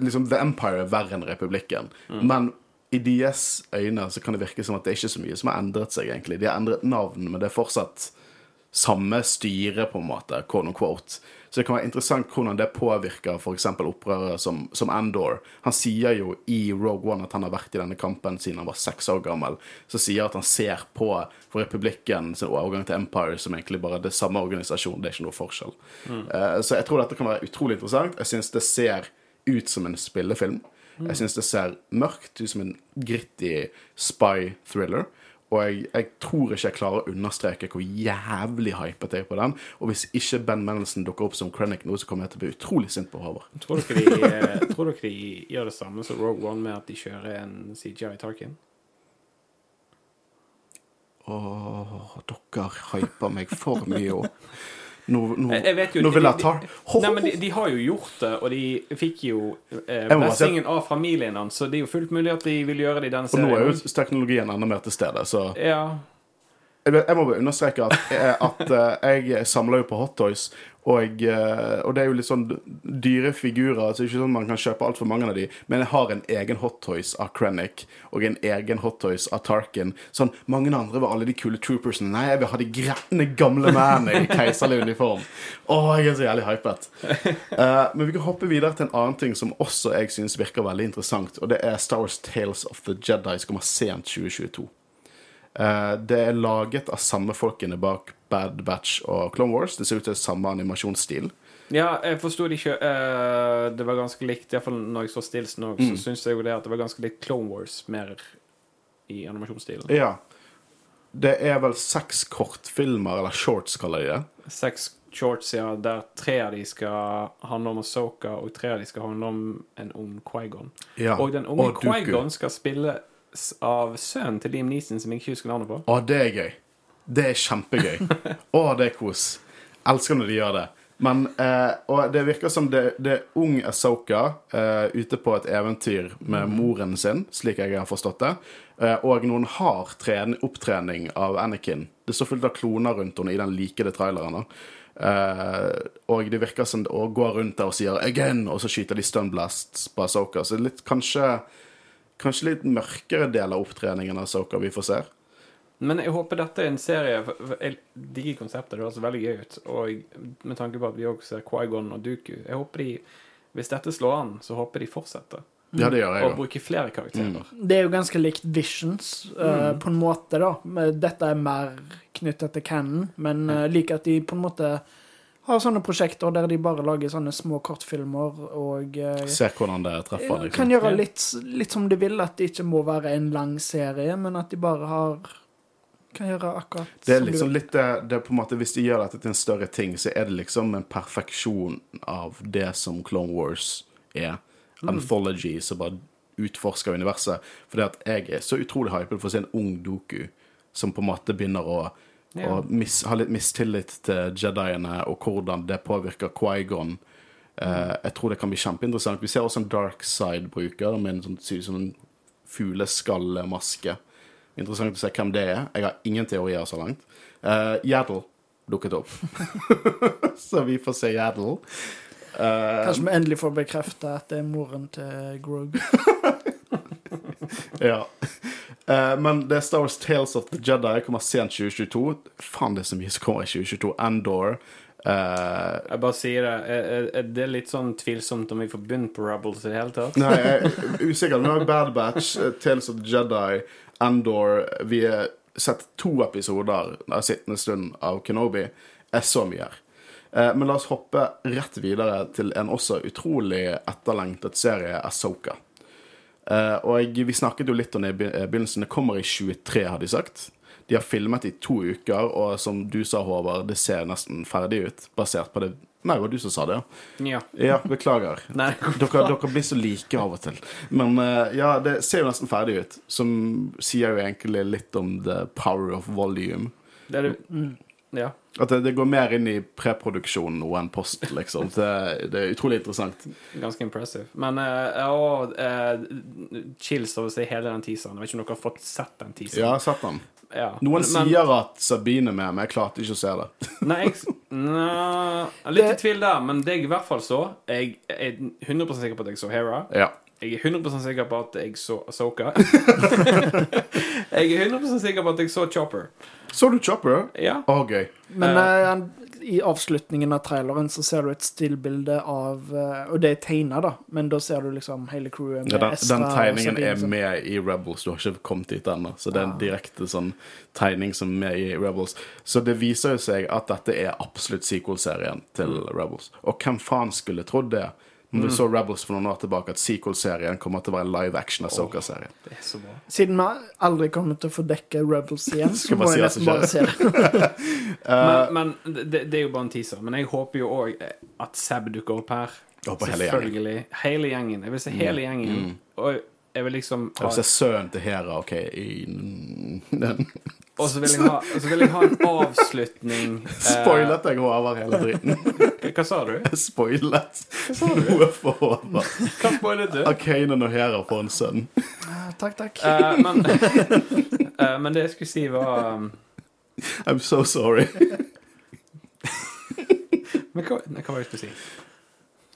Speaker 1: liksom The Empire er verre enn republikken.
Speaker 3: Mm.
Speaker 1: Men i deres øyne så kan det virke som at det er ikke så mye som har endret seg, egentlig. De har endret navn, men det er fortsatt samme styre, på en måte, quote on quote. Så det kan være interessant hvordan det påvirker f.eks. opprøret som, som Andor. Han sier jo i Rogue One at han har vært i denne kampen siden han var seks år gammel. Så sier at han ser på for republikken sin overgang til Empire som egentlig bare det samme organisasjon. Det er ikke noe forskjell. Eh, så jeg tror dette kan være utrolig interessant. Jeg syns det ser ut som en spillefilm. Jeg syns det ser mørkt ut som en gritty spy thriller. Og jeg, jeg tror ikke jeg klarer å understreke hvor jævlig hypet jeg er på den. Og hvis ikke Ben Mendelsen dukker opp som Krennic nå, så kommer jeg til å bli utrolig sint på Håvard.
Speaker 3: Tror eh, tror dere de gjør det samme som Rogue One med at de kjører en CGI Tarkin?
Speaker 1: Åh, dere hyper meg for mye opp. Nå, nå,
Speaker 3: Jeg, jeg vet jo
Speaker 1: nå vil jeg ta
Speaker 3: Nei, men de, de har jo gjort det, og de fikk jo eh, blessingen av familien hans, så det er jo fullt mulig at de vil gjøre det i denne serien.
Speaker 1: Og nå er jo teknologien enda mer til stede, så
Speaker 3: Ja.
Speaker 1: Jeg, må bare understreke at, eh, at eh, jeg samler jo på hot toys, Og, eh, og det er jo litt sånn dyre figurer, så det er ikke sånn man kan kjøpe altfor mange av de. Men jeg har en egen Hot Toys av Krennic og en egen Hot Toys av Tarkin. Sånn, Mange andre var alle de kule troopersene. Nei, jeg vil ha de gretne gamle mennene i keiserlig uniform. Å, jeg er så jævlig hypet. Uh, men vi kan hoppe videre til en annen ting som også jeg synes virker veldig interessant. Og det er Star Wars Tales of the Jedi som kommer sent 2022. Uh, det er laget av samme folkene bak Bad Batch og Clone Wars. Det ser ut til samme animasjonsstil.
Speaker 3: Ja, jeg forsto det ikke. uh, det var ganske likt, iallfall når jeg så stillsen òg,
Speaker 1: Mm.
Speaker 3: så syns jeg jo det at det var ganske likt Clone Wars mer i animasjonsstilen.
Speaker 1: Ja. Det er vel seks kortfilmer, eller shorts, kaller de det.
Speaker 3: Seks shorts, ja, der tre av de skal handle om Asoka, og tre av de skal handle om en ung Quaigon.
Speaker 1: Ja.
Speaker 3: Og den unge. Quaigon skal spilles av sønnen til Liam Neeson, som jeg ikke husker navnet på.
Speaker 1: Å, det er gøy. Det er kjempegøy. Å, det er kos. Elsker når de gjør det. Men, eh, og det virker som det, det er ung Asoka eh, ute på et eventyr med moren sin, slik jeg har forstått det. Eh, og noen har tren, opptrening av Anakin. Det står fullt av kloner rundt henne i den likede traileren. Eh, og det virker som å gå rundt der og sier 'again', og så skyter de stunblasts på Asoka. Så litt, kanskje, kanskje litt mørkere del av opptreningen av Asoka vi får se.
Speaker 3: Men jeg håper dette er en serie Jeg digger konseptet. Det høres veldig gøy ut. Og med tanke på at vi også ser Quaigon og Dooku Jeg håper de Hvis dette slår an, så håper de fortsetter.
Speaker 1: Ja, det gjør jeg
Speaker 3: Og bruker flere karakterer.
Speaker 2: Det er jo ganske likt Visions, eh, på en måte, da. Dette er mer knyttet til Cannon, men uh, liker at de på en måte har sånne prosjekter der de bare lager sånne små kortfilmer og uh,
Speaker 1: Ser hvordan det treffer.
Speaker 2: kan
Speaker 1: Liksom.
Speaker 2: gjøre litt, litt som de vil, at det ikke må være en lang serie, men at de bare har Kan gjøre akkurat
Speaker 1: Det er liksom litt det, det er på en måte Hvis de gjør dette til en større ting, så er det liksom en perfeksjon av det som Clone Wars er.
Speaker 2: Mm.
Speaker 1: Anthology som bare utforsker universet. det at jeg er så utrolig hypet for å se en ung Doku som på en måte begynner å,
Speaker 3: Ja.
Speaker 1: å mis, ha litt mistillit til Jediene, og hvordan det påvirker Quaigon. Eh, jeg tror det kan bli kjempeinteressant. Vi ser også en dark side-bruker med en sånn, sånn fugleskallemaske. Interessant å se hvem det er. Jeg har ingen teorier så langt. Uh, Yaddle dukket opp. så vi får se Yaddle. Uh,
Speaker 2: Kanskje vi endelig får bekrefta at det er moren til Grog.
Speaker 1: ja. Uh, men det er Star Wars Tales of the Jedi kommer sent 2022. Faen, det er så mye som kommer i 2022. Andor. Uh,
Speaker 3: Jeg bare sier det. Er, er- er det litt sånn tvilsomt om vi får begynt på Rubbles i det hele tatt?
Speaker 1: Nei, jeg er usikker. Vi har Bad Batch, eh, Tales of the Jedi, Andor Vi har sett to episoder av sittende stund av Kenobi. Er så mye her. Eh, Men la oss hoppe rett videre til en også utrolig etterlengtet serie, Asoka. Eh, Og vi snakket jo litt om det i begynnelsen. Det kommer i 23, har de sagt. De har filmet i to uker, og som du sa, Håvard, det ser nesten ferdig ut. Basert på det Nei, det var du som sa det, ja.
Speaker 3: Ja.
Speaker 1: Beklager.
Speaker 3: Nei.
Speaker 1: Dere, dere blir så like av og til. Men eh, ja, det ser jo nesten ferdig ut. Som sier jo egentlig litt om the power of volume.
Speaker 3: Det er det Ja.
Speaker 1: At det, det går mer inn i preproduksjon nå enn post, liksom. Det, det er utrolig interessant.
Speaker 3: Ganske impressive. Men uh, og, eh, chills over å se hele den teaseren. Jeg vet ikke om dere har fått sett den
Speaker 1: Ja,
Speaker 3: teaseren.
Speaker 1: jeg har sett den.
Speaker 3: Ja.
Speaker 1: Noen
Speaker 3: Men-
Speaker 1: sier at Sabine er med, men jeg klarte ikke å se det.
Speaker 3: Nei, jeg, Nei, litt i tvil der, men det jeg i hvert fall så Jeg er 100% sikker på at jeg så Hera.
Speaker 1: Ja.
Speaker 3: Jeg er 100% sikker på at jeg så Asoka. jeg er 100% sikker på at jeg så Chopper.
Speaker 1: Så du Chopper?
Speaker 3: Ja.
Speaker 1: Å, gøy.
Speaker 2: Men
Speaker 3: Eh.
Speaker 2: eh, i avslutningen av traileren så ser du et stillbilde av eh, Og det er tegna, da, men da ser du liksom hele crewet med
Speaker 1: Ja, den,
Speaker 2: Ezra
Speaker 1: den
Speaker 2: og
Speaker 1: tegningen
Speaker 2: Sabine
Speaker 1: er med i Rebels. Du har ikke kommet dit ennå. Så det er en direkte sånn tegning som er med i Rebels. Så det viser jo seg at dette er absolutt sequel-serien til Rebels. Og hvem faen skulle trodd det? Når vi så Rebels for noen år tilbake, at sequel-serien kommer til å være en live action Asoka-serie.
Speaker 3: Det så bra.
Speaker 2: Siden vi aldri kommer til å få dekke Rebels igjen, så må jeg nesten bare se det.
Speaker 3: Men, men det, det er jo bare en teaser. Men jeg håper jo òg at Seb dukker opp her. Selvfølgelig. Hele gjengen. Jeg vil se hele gjengen. Og jeg vil liksom
Speaker 1: Jeg vil se sønnen til Hera, OK i den.
Speaker 3: Og så vil jeg ha, og så vil jeg ha en avslutning eh,
Speaker 1: Spoilet jeg over hele dritten.
Speaker 3: Hva sa du?
Speaker 1: Spoilet noe for Håvard.
Speaker 3: Hva spoilet du?
Speaker 1: Arkanen og Hera får en sønn.
Speaker 2: Eh, Takk, takk.
Speaker 3: Uh, men, uh, men det jeg skulle si, var um,
Speaker 1: I'm so sorry.
Speaker 3: Men hva, hva var det jeg skulle si?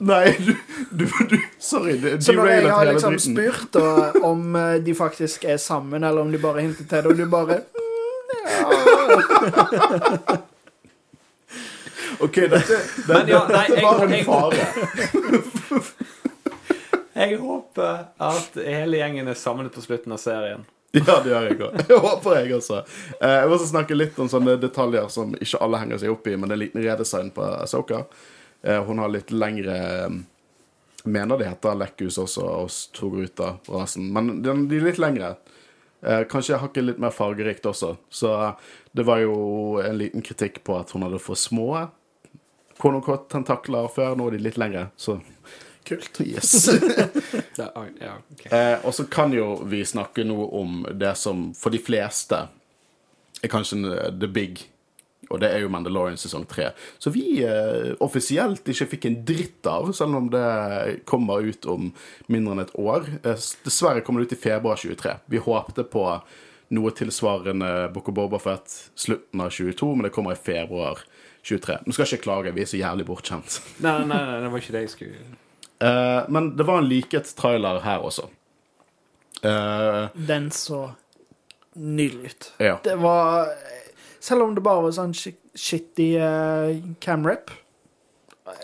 Speaker 1: Nei, du, du, du Sorry. Du,
Speaker 2: Så når jeg har liksom spurt da, om de faktisk er sammen, eller om de bare hinter til det, og du bare ja.
Speaker 1: OK, dette
Speaker 3: dette, ja, nei,
Speaker 1: dette var en fare.
Speaker 3: Jeg håper at hele gjengen er samlet på slutten av serien.
Speaker 1: Ja, det gjør jeg òg. Jeg håper jeg også. Eh, Jeg vil også snakke litt om sånne detaljer som ikke alle henger seg opp i, men det er en liten redesign på Soka. Hun har litt lengre eh, Mener det heter lekkhus også, hos Togoruta-rasen, men de de er litt lengre. Eh, Kanskje hakket litt mer fargerikt også. Så det var jo en liten kritikk på at hun hadde for små tentakler før. Nå er de litt lengre, så
Speaker 2: Kult.
Speaker 1: Yes.
Speaker 3: Ja.
Speaker 1: Eh, og så kan jo vi snakke noe om det som for de fleste er kanskje the big, og det er jo Mandalorian sesong tre. Så vi eh, offisielt ikke fikk en dritt av, selv om det kommer ut om mindre enn et år. Eh, dessverre kommer det ut i februar 23. Vi håpte på noe tilsvarende Boko of Boba Fett slutten av 22, men det kommer i februar 23. Nå skal jeg ikke klage, vi er så jævlig bortskjemt.
Speaker 3: Nei, nei, nei, det var ikke det jeg skulle
Speaker 1: Eh, men det var en likhetstrailer her også. Eh,
Speaker 2: Den så nydelig ut.
Speaker 1: ja.
Speaker 2: Det var Selv om det bare var sånn shit- shitty uh, camrap.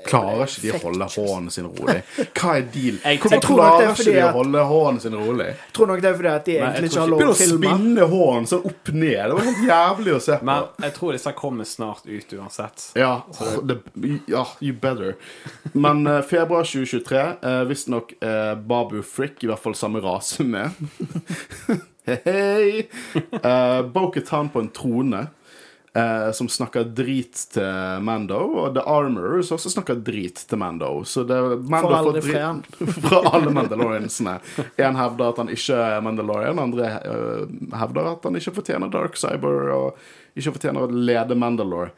Speaker 1: Klarer ikke de å holde hånden sin rolig? Hva er deal?
Speaker 3: Jeg
Speaker 1: Hvorfor
Speaker 2: tror nok det er
Speaker 1: klarer ikke de å holde hånden sin rolig?
Speaker 2: Jeg tror nok det er fordi at de egentlig ikke har lov
Speaker 1: til
Speaker 2: å
Speaker 1: å spinne hånden sånn opp ned. Det var helt jævlig å se på.
Speaker 3: Men jeg tror disse kommer snart ut uansett.
Speaker 1: Ja, det, ja, you better. Men uh, februar 2023, uh, visstnok uh, Babu Frick, i hvert fall samme rase med. Hei, hei. Uh, Bo-Katan på en trone. Eh, som snakker drit til Mando, og The Armor som også snakker drit til Mando. Så det, Mando
Speaker 2: Får
Speaker 1: drit- fra alle Mandaloriansene. En hevder at han ikke er Mandalorian, andre eh, hevder at han ikke fortjener Dark Cyber og ikke fortjener å lede Mandalore.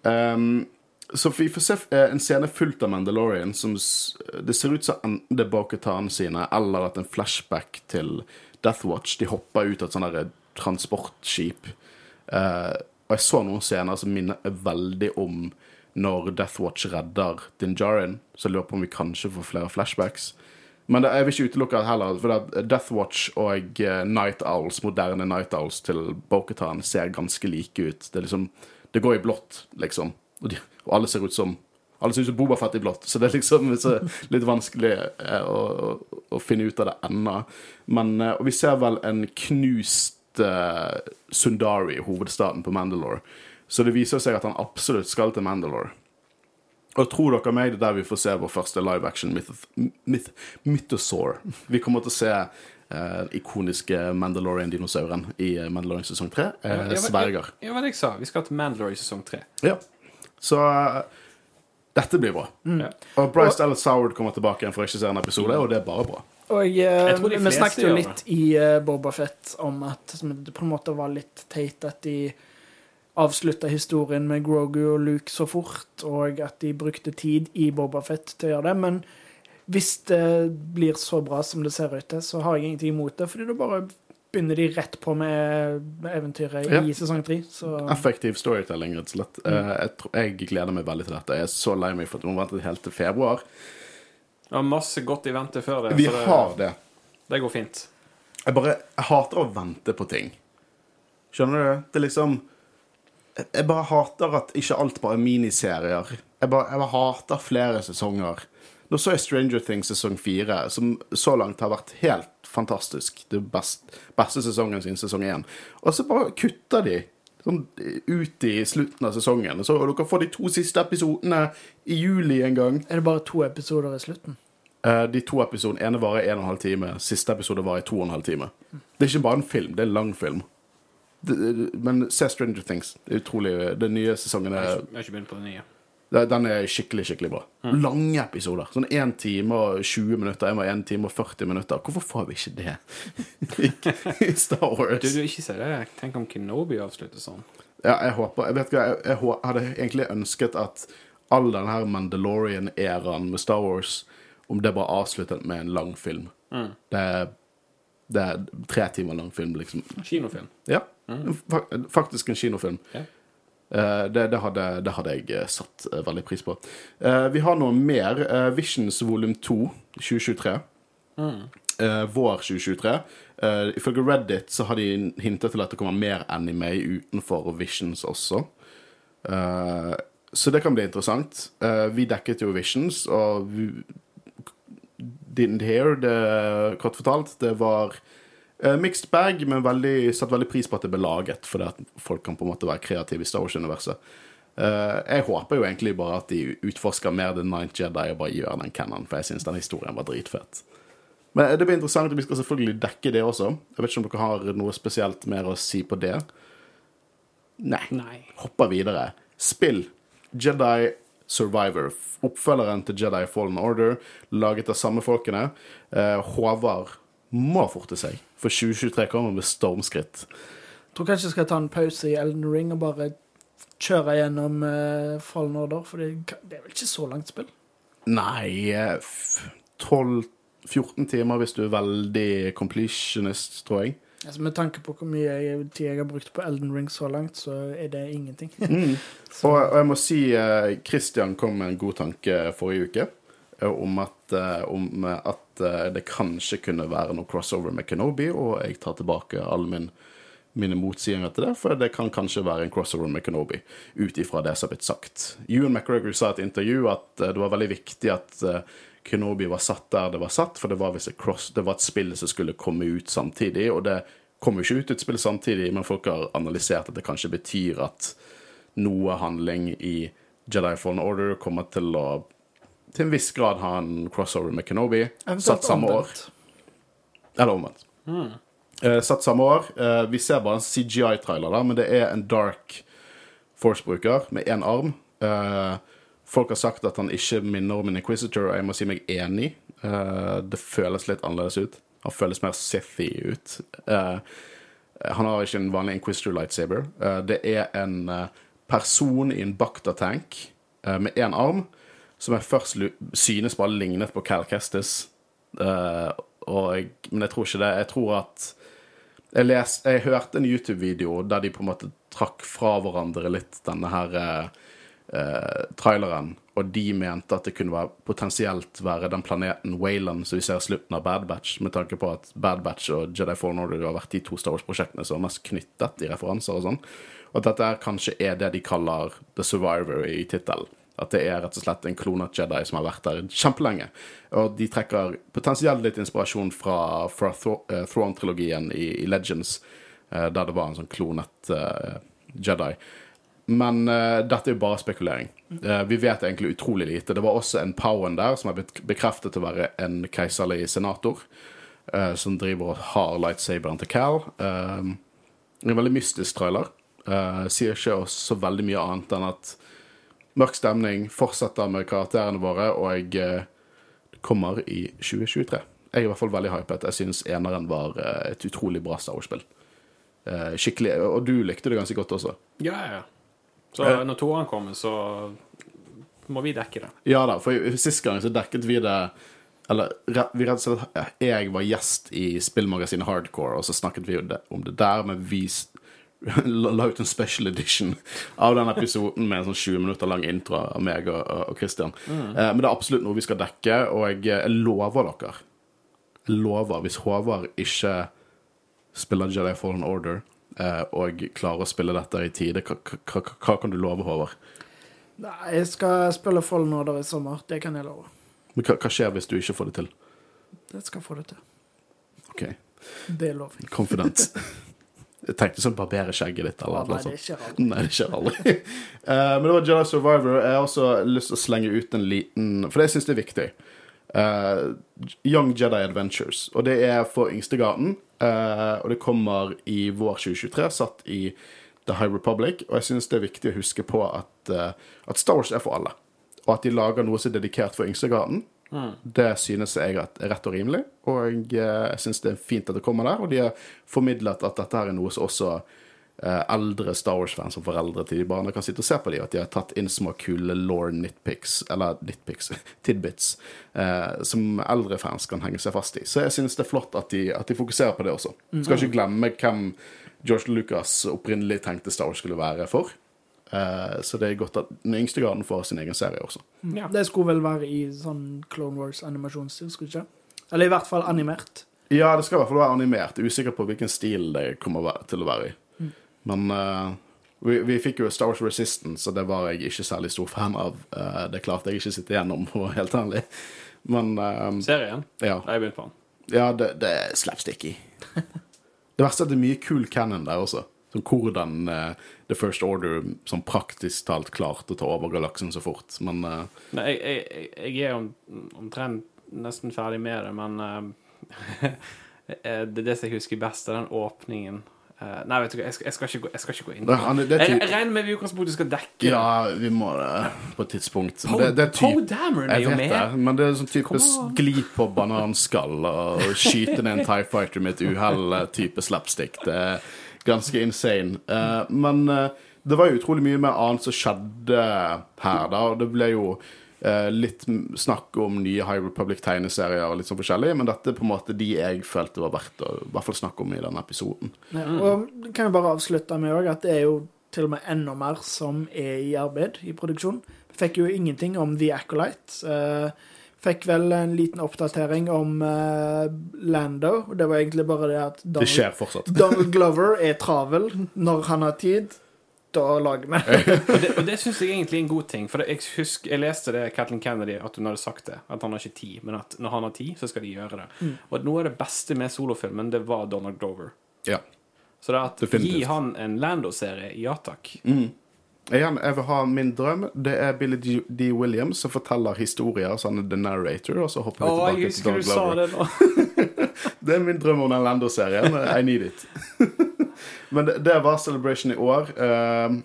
Speaker 1: Um, så vi får se eh, en scene fullt av Mandalorian som Det ser ut som enten det er Bo-Katan sine, eller at en flashback til Death Watch. De hopper ut av et sånt transportskip. Eh, og jeg så noen scener som minner veldig om når Death Watch redder Din Djarin. Så jeg lurer på om vi kanskje får flere flashbacks. Men det, jeg vil ikke utelukke det heller, for at Death Watch og eh, Night Owls, moderne Night Owls til Bo-Katan ser ganske like ut. Det liksom Det går i blått, liksom. Og, de, og alle ser ut som alle ser ut som i blått, så det er liksom så litt vanskelig eh, å, å, å finne ut av det ennå. Men eh, Og vi ser vel en knust Sundari, hovedstaden på Mandalore. Så det viser seg at han absolutt skal til Mandalore. Og tror dere meg, det er der vi får se vår første live action myth, myth, mythosaur. Vi kommer til å se eh, ikoniske Mandalorian-dinosauren i eh, Mandalorian sesong tre. Eh,
Speaker 3: Ja, ja,
Speaker 1: sverger.
Speaker 3: Ja, hva jeg sa? Vi skal til Mandalore i sesong tre.
Speaker 1: Ja. Så uh, dette blir bra.
Speaker 3: Mm.
Speaker 1: Og Bryce Dallas Howard kommer tilbake igjen for å ikke se en episode, og det er bare bra.
Speaker 2: Og eh, vi snakket jo litt i uh, Boba Fett om at det på en måte var litt teit at de avslutta historien med Grogu og Luke så fort, og at de brukte tid i Boba Fett til å gjøre det. Men hvis det blir så bra som det ser ut til, så har jeg ingenting imot det. fordi da bare begynner de rett på med med eventyret
Speaker 1: Ja.
Speaker 2: i sesong tre. Så
Speaker 1: Effektiv storytelling, rett og slett. Mm. jeg, jeg gleder meg veldig til dette. Jeg er så lei meg for at vi må vente helt til februar.
Speaker 3: Det var masse godt i vente før det.
Speaker 1: Vi
Speaker 3: det,
Speaker 1: har det.
Speaker 3: det går fint.
Speaker 1: Jeg bare jeg hater å vente på ting. Skjønner du? Det er liksom Jeg bare hater at ikke alt bare er miniserier. Jeg bare, jeg bare hater flere sesonger. Nå så jeg Stranger Things sesong fire, som så langt har vært helt fantastisk. Det best, beste sesongen sin sesong én. Og så bare kutter de sånn ut i slutten av sesongen. Så dere får de to siste episodene i juli en gang.
Speaker 2: er det bare to episoder i slutten.
Speaker 1: Eh, de to episodene, ene varer en og en halv time, siste episode varer to og en halv time. Det er ikke bare en film, det er en lang film. Det, det- men se Stranger Things. Det er utrolig Den nye sesongen er,
Speaker 3: jeg har ikke begynt på den nye.
Speaker 1: Det- den er skikkelig, skikkelig bra. Lange episoder. Sånn 1 time og 20 minutter. Jeg må 1 time og 40 minutter. Hvorfor får vi ikke det i- Star Wars?
Speaker 3: Du, du, ikke si det. Tenk om Kenobi avslutter sånn.
Speaker 1: Ja, jeg håper Jeg vet ikke, jeg, jeg jeg hadde egentlig ønsket at all den her Mandalorian-æraen med Star Wars, om det bare avsluttet med en lang film. Det, er, det er tre timer lang film, liksom.
Speaker 3: Kinofilm.
Speaker 1: Ja. Mm. Faktisk en kinofilm.
Speaker 3: Ja.
Speaker 1: Eh, det, det, hadde, det, hadde, jeg eh, satt eh, veldig pris på. Vi har noe mer. Visions volum 2 2023. Mm. vår 2023. ifølge Reddit så har de hintet til at det kommer mer anime utenfor Visions også. så det kan bli interessant. vi dekket jo Visions, og didn't hear det, kort fortalt. Det var mixed bag, men veldig, satt veldig pris på at det ble laget, fordi at folk kan på en måte være kreative i Star Wars-universet. Uh, jeg håper jo egentlig bare at de utforsker mer The Ninth Jedi og bare gjør den canon, for jeg syns den historien var dritfett. Men det blir interessant, og vi skal selvfølgelig dekke det også. Jeg vet ikke om dere har noe spesielt mer å si på det? Nei.
Speaker 3: Nei.
Speaker 1: Hopper videre. Spill. Jedi Survivor. Oppfølgeren til Jedi Fallen Order, laget av samme folkene. Uh, Håvard må forte seg, for 2023 kommer med stormskritt.
Speaker 2: Jeg tror kanskje jeg skal ta en pause i Elden Ring og bare kjøre gjennom uh, Fallen Order, for det, det, er vel ikke så langt spill?
Speaker 1: Nei 12-14 eh, timer hvis du er veldig completionist, tror jeg.
Speaker 2: Altså, med tanke på hvor mye tid jeg har brukt på Elden Ring så langt, så er det ingenting.
Speaker 1: mm. og, og, jeg må si uh, Christian kom med en god tanke forrige uke om at, uh, om at det kanskje kunne være noe crossover med Kenobi, og jeg tar tilbake alle min, mine motsigelser til det, for det kan kanskje være en crossover med Kenobi, ut ifra det som har blitt sagt. Ewan McGregor sa i et intervju at det var veldig viktig at Kenobi var satt der det var satt, for det var, cross, det var et spill som skulle komme ut samtidig. Og det kom jo ikke ut et spill samtidig, men folk har analysert at det kanskje betyr at noe handling i Jedi Fallen Order kommer til å til en viss grad ha en crossover med Kenobi. satt samme år. Eller omvendt. Mm. Uh, satt samme år. Uh, vi ser bare en CGI-trailer, da, men det er en Dark Force-bruker med én arm. Uh, Folk har sagt at han ikke minner om en Inquisitor, og jeg må si meg enig. Uh, det føles litt annerledes ut. Han føles mer Sithy ut. Uh, han har ikke en vanlig Inquisitor lightsaber. Uh, det er en person i en Bakta-tank med én arm, som jeg først synes bare lignet på Cal Kestis. Jeg, men jeg tror ikke det. Jeg tror at jeg, les, jeg hørte en YouTube-video der de på en måte trakk fra hverandre litt denne her uh, traileren, og de mente at det kunne være, potensielt være den planeten Wayland som vi ser slutten av Bad Batch, med tanke på at Bad Batch og Jedi Fallen Order har vært de to Star Wars-prosjektene som er mest knyttet i referanser og sånn. Og at dette kanskje er det de kaller The Survivor i tittelen. At det er rett og slett en klonet Jedi som har vært der kjempelenge. Og de trekker potensielt litt inspirasjon fra, fra uh, Throne-trilogien i, i, Legends, uh, der det var en sånn klonet uh, Jedi. Men uh, dette er jo bare spekulering. Uh, vi vet egentlig utrolig lite. Det var også en Powen der som er blitt bekreftet til å være en keiserlig senator. Som driver og har lightsaberen til Cal. en veldig mystisk trailer. sier ikke så veldig mye annet enn at mørk stemning fortsetter med karakterene våre, og jeg kommer i 2023. Jeg er i hvert fall veldig hypet. Jeg syns eneren var et utrolig bra Star Wars-spill. skikkelig, Og du likte det ganske godt også.
Speaker 3: Ja, ja. Så eh. når toeren kommer, så må vi dekke det.
Speaker 1: Ja da, for sist gang så dekket vi det Eller vi rett og slett Jeg var gjest i spillmagasinet Hardcore, og så snakket vi om det der, men vi la ut en special edition av den episoden med en sånn 20 minutter lang intro av meg og, og Christian. Mm. Eh, men det er absolutt noe vi skal dekke, og jeg, jeg lover dere Jeg lover, hvis Håvard ikke spiller Jedi Fallen Order Eh, og klarer å spille dette i tide. Hva, kan du love, Håvard?
Speaker 2: Nei, jeg skal spille Fallen Order i sommer. Det kan jeg love.
Speaker 1: Men hva, hva, skjer hvis du ikke får det til?
Speaker 2: Jeg skal få det til.
Speaker 1: OK.
Speaker 2: Det er lov.
Speaker 1: Confident. Jeg tenkte sånn barbere skjegget ditt. Eller,
Speaker 2: skjer aldri.
Speaker 1: Nei, det skjer aldri. uh, men det var Jedi Survivor. Jeg har også lyst til å slenge ut en liten For det syns jeg er viktig. Uh, Young Jedi Adventures. Og det er for yngstegarden. Uh, og det kommer i vår 2023, satt i The High Republic. Og jeg synes det er viktig å huske på at, uh, at, Star Wars er for alle. Og at de lager noe som er dedikert for yngstegarden. Mm. Det synes jeg er rett og rimelig, og jeg synes det er fint at det kommer der. Og de har formidlet at dette her er noe som også Eh, eldre Star Wars-fans og foreldre til de barna kan sitte og se på dem, at de har tatt inn små kule law nitpics, eller nitpics, tidbits, eh, som eldre fans kan henge seg fast i. Så jeg synes det er flott at de, at de fokuserer på det også. Skal ikke glemme hvem George Lucas opprinnelig tenkte Star Wars skulle være for. Eh, så det er godt at den yngste graden får sin egen serie også.
Speaker 3: Ja.
Speaker 2: Det skulle vel være i sånn Clone Wars-animasjonsstil, skulle det ikke? Eller i hvert fall animert.
Speaker 1: Ja, det skal i hvert fall være animert. Jeg er Usikker på hvilken stil det kommer til å være i.
Speaker 2: Mm.
Speaker 1: Men uh, vi, vi fikk jo Star Wars Resistance, og det var jeg ikke særlig stor fan av. Uh, det klarte jeg ikke å sitte igjennom, for å være helt ærlig. Men eh,
Speaker 3: Serien?
Speaker 1: ja.
Speaker 3: Jeg begynte på den.
Speaker 1: Ja, det, det er slapsticky. Det verste er at det er mye cool canon der også. Som hvordan uh, The First Order sånn praktisk talt klarte å ta over galaksen så fort. Men uh,
Speaker 3: Nei, jeg, jeg, jeg- er om, omtrent nesten ferdig med det, men eh, eh, det det som jeg husker best, er den åpningen. Uh, nei, vet du hva, jeg skal, jeg skal, ikke, gå, jeg skal ikke gå inn på
Speaker 1: det,
Speaker 3: det. Jeg, jeg regner med vi i utgangspunktet skal dekke.
Speaker 1: Ja, vi må det på et tidspunkt.
Speaker 3: Po,
Speaker 1: Det, det er typ,
Speaker 3: Dameron er jo med.
Speaker 1: det, men det er sånn type skli på bananskall og skyte ned en Tie Fighter med et uhell-type slapstick. Det er ganske insane. Uh, men uh, det var utrolig mye mer annet som skjedde her, da. Og det ble jo uh, litt snakk om nye High Republic-tegneserier og litt sånn forskjellig, men dette er på en måte de jeg følte var verdt å i hvert fall snakke om i denne episoden.
Speaker 2: Ja, og kan jeg bare avslutte med òg at det er jo til og med enda mer som er i arbeid, i produksjon. Fikk jo ingenting om The Acolyte. Eh, fikk vel en liten oppdatering om uh, Lando. og Det var egentlig bare det at
Speaker 1: Det
Speaker 2: Donald,
Speaker 1: skjer fortsatt.
Speaker 2: Donald Glover er travel når han har tid. Da lager vi det.
Speaker 3: Og det, og det syns jeg egentlig er en god ting. For jeg husker, jeg leste det Kathleen Kennedy, at hun hadde sagt det. At han har ikke tid. Men at når han har tid, så skal de gjøre det.
Speaker 2: Mm.
Speaker 3: Og noe av det beste med solofilmen, det var Donald Glover.
Speaker 1: Ja.
Speaker 3: Så det at
Speaker 1: Definitivt.
Speaker 3: gi han en Lando-serie, ja takk.
Speaker 1: Igjen, jeg vil ha min drøm. Det er Billy D. D. Williams som forteller historier, så han er the narrator, og så hopper vi tilbake til
Speaker 3: sa
Speaker 1: Glover.
Speaker 3: det.
Speaker 1: Det er min drøm om den Lando-serien. I need it. Men det, det var Celebration i år. Uh,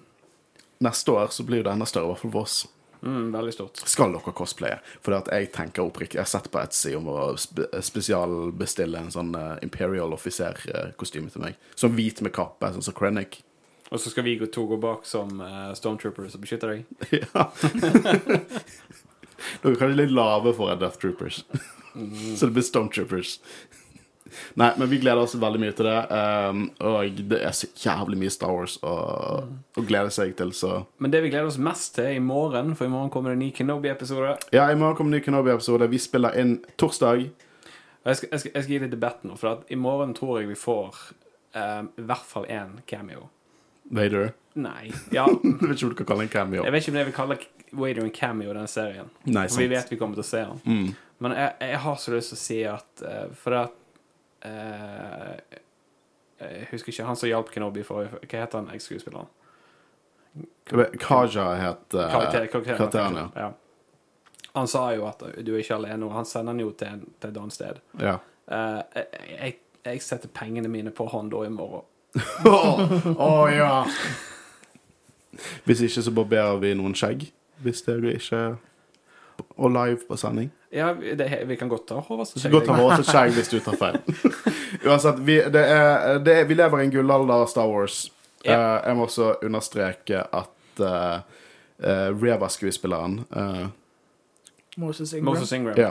Speaker 1: neste år så blir det enda større, i hvert fall for oss.
Speaker 3: Mm, veldig stort.
Speaker 1: Skal dere cosplaye? For at jeg tenker oppriktig Jeg har sett på Etsy om å spe spesialbestille en sånn uh, Imperial offiser-kostyme til meg. Sånn hvit med kappe, sånn som Krennic.
Speaker 3: Og så skal vi to gå bak som uh, Stormtroopers og beskytte deg.
Speaker 1: Ja. Dere er kanskje litt lave for Death Troopers. Så det blir Stormtroopers. Nei, men vi gleder oss veldig mye til det. Um, og det er så jævlig mye Star Wars å, å glede seg til, så
Speaker 3: Men det vi gleder oss mest til i morgen, for i morgen kommer det en ny Kenobi-episode.
Speaker 1: Ja, i morgen kommer det en ny Kenobi-episode. Vi spiller inn torsdag.
Speaker 3: Jeg skal, jeg, skal, jeg skal gi litt debatt nå, for i morgen tror jeg vi får um, i hvert fall én cameo.
Speaker 1: Vader.
Speaker 3: Nei. Ja,
Speaker 1: Jeg vet ikke om du kan kalle en cameo.
Speaker 3: jeg vet ikke om jeg vil kalle Wader en cameo i den serien.
Speaker 1: Nei,
Speaker 3: For vi vet vi kommer til å se han.
Speaker 1: Mm.
Speaker 3: Men jeg, jeg har så lyst til å si at uh, For at uh, Jeg husker ikke han som hjalp Kenobi forrige Hva heter han eks-skuespilleren?
Speaker 1: Kaja het uh,
Speaker 3: karakteren,
Speaker 1: ja.
Speaker 3: ja. Han sa jo at du er ikke alene, og han sender han jo til, til et annet sted.
Speaker 1: ja.
Speaker 3: Uh, jeg, jeg, jeg setter pengene mine på han da i morgen.
Speaker 1: Å ja! Hvis ikke så barberer vi noen skjegg. Hvis dere ikke Og live på sending.
Speaker 3: Ja, det, vi kan godt ta Håvard skjegg.
Speaker 1: Godt ha og skjegg hvis du tar feil. Uansett, vi, det er, det er, vi lever i en gullalder av Star Wars.
Speaker 3: Ja.
Speaker 1: Uh, jeg må også understreke at uh, Reva-skuespilleren eh,
Speaker 2: Moses Ingram.
Speaker 3: Moses Ingram.
Speaker 1: ja,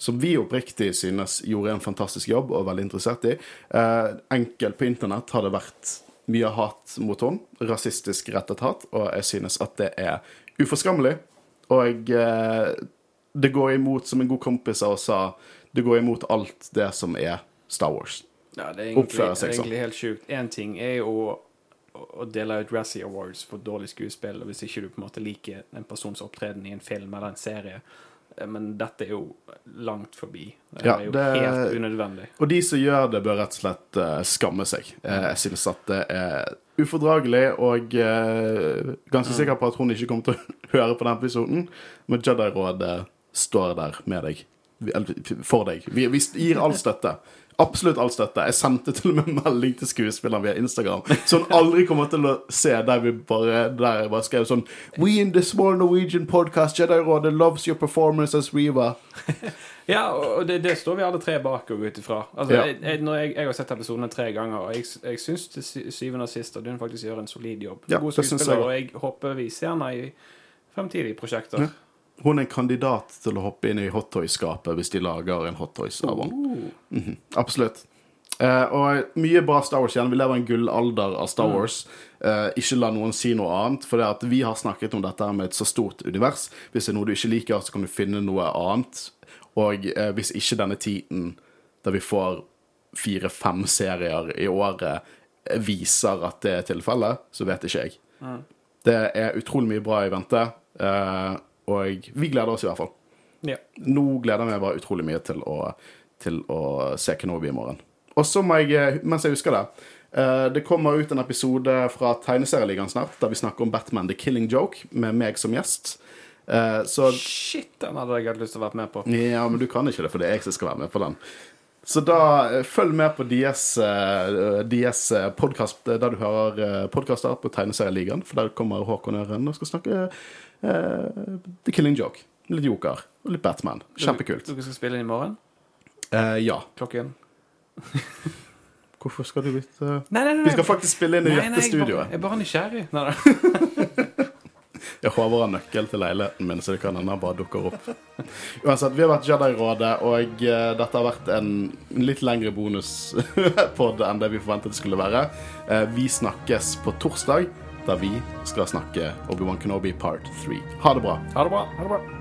Speaker 1: som vi oppriktig synes gjorde en fantastisk jobb og er veldig interessert i. Eh, enkelt på internett har det vært mye hat mot henne. Rasistisk rettet hat. Og jeg synes at det er uforskammelig. Og eh, det går imot, som en god kompis av oss sa, det går imot alt det som er Star Wars.
Speaker 3: Ja, det er egentlig,
Speaker 1: Oppfører seg
Speaker 3: det er
Speaker 1: sånn.
Speaker 3: egentlig helt sjukt. Én ting er jo å dele ut Razzie Awards for dårlig skuespill, og hvis ikke du på en måte liker en persons opptreden i en film eller en serie. Eh, Men dette er jo langt forbi. Det
Speaker 1: Ja,
Speaker 3: er jo
Speaker 1: det-
Speaker 3: helt unødvendig.
Speaker 1: Og de som gjør det, bør rett og slett eh, skamme seg. Eh, jeg synes at det er ufordragelig, og ganske sikker på at hun ikke kommer til å høre på den episoden, men Jedi-rådet står der med deg. For deg. Vi, vi gir all støtte. Absolutt all støtte. Jeg sendte til og med melding til skuespilleren via Instagram, så hun aldri kommer til å se der vi bare Der jeg bare skrev sånn We in the small Norwegian podcast Jedi-rådet loves your performance as Reva.
Speaker 3: Ja, og det, det står vi alle tre bak og ut ifra. Altså,
Speaker 1: Ja.
Speaker 3: jeg, jeg, jeg, jeg har sett episodene tre ganger, og jeg, jeg syns til syvende og sist at hun faktisk gjør en solid jobb.
Speaker 1: Ja,
Speaker 3: God skuespiller, og jeg håper vi ser henne i fremtidige prosjekter.
Speaker 1: Ja. Hun er en kandidat til å hoppe inn i hottoy-skapet hvis de lager en hottoys av henne.
Speaker 3: Oh.
Speaker 1: -hmm. Absolutt. Uh, og mye bra Star Wars igjen. Vi lever i en gullalder av Star Wars. Uh, ikke la noen si noe annet, for vi har snakket om dette med et så stort univers. Hvis det er noe du ikke liker, så kan du finne noe annet. Og uh, hvis ikke denne tiden der vi får fire-fem serier i året, viser at det er tilfellet, så vet ikke jeg. Det er utrolig mye bra i vente, eh, og vi gleder oss i hvert fall.
Speaker 3: Ja.
Speaker 1: Nå gleder jeg meg bare utrolig mye til å, til å se Kenobi i morgen. Og så må jeg, eh, mens jeg husker det eh, Det kommer ut en episode fra Tegneserieligaen snart, der vi snakker om Batman The Killing Joke, med meg som gjest. Eh, Så
Speaker 3: Shit, den hadde jeg hatt lyst til å være med på.
Speaker 1: ja, men du kan ikke det, for det er jeg som skal være med på den. Så da følg med på DS, DS podkast, der du hører podkaster på Tegneserieligaen, for der kommer Håkon Øren og skal snakke The Killing Joke. Litt Joker og litt Batman. Kjempekult.
Speaker 3: Dere skal spille inn i morgen?
Speaker 1: Eh, ja.
Speaker 3: Klokken?
Speaker 1: Hvorfor skal du bytte
Speaker 3: Nei, nei, nei.
Speaker 1: Vi skal faktisk spille inn i dette studioet.
Speaker 3: Jeg er bare nysgjerrig. Nei, nei.
Speaker 1: Jeg håver har nøkkel til leiligheten min, så det kan hende han bare dukker opp. Uansett, vi har vært Jedi-rådet, og eh, dette har vært en litt lengre bonuspod enn det vi forventet det skulle være. Eh, vi snakkes på torsdag, der vi skal snakke Obi-Wan Kenobi part 3. Ha det bra.
Speaker 3: Ha det bra.
Speaker 2: Ha det bra.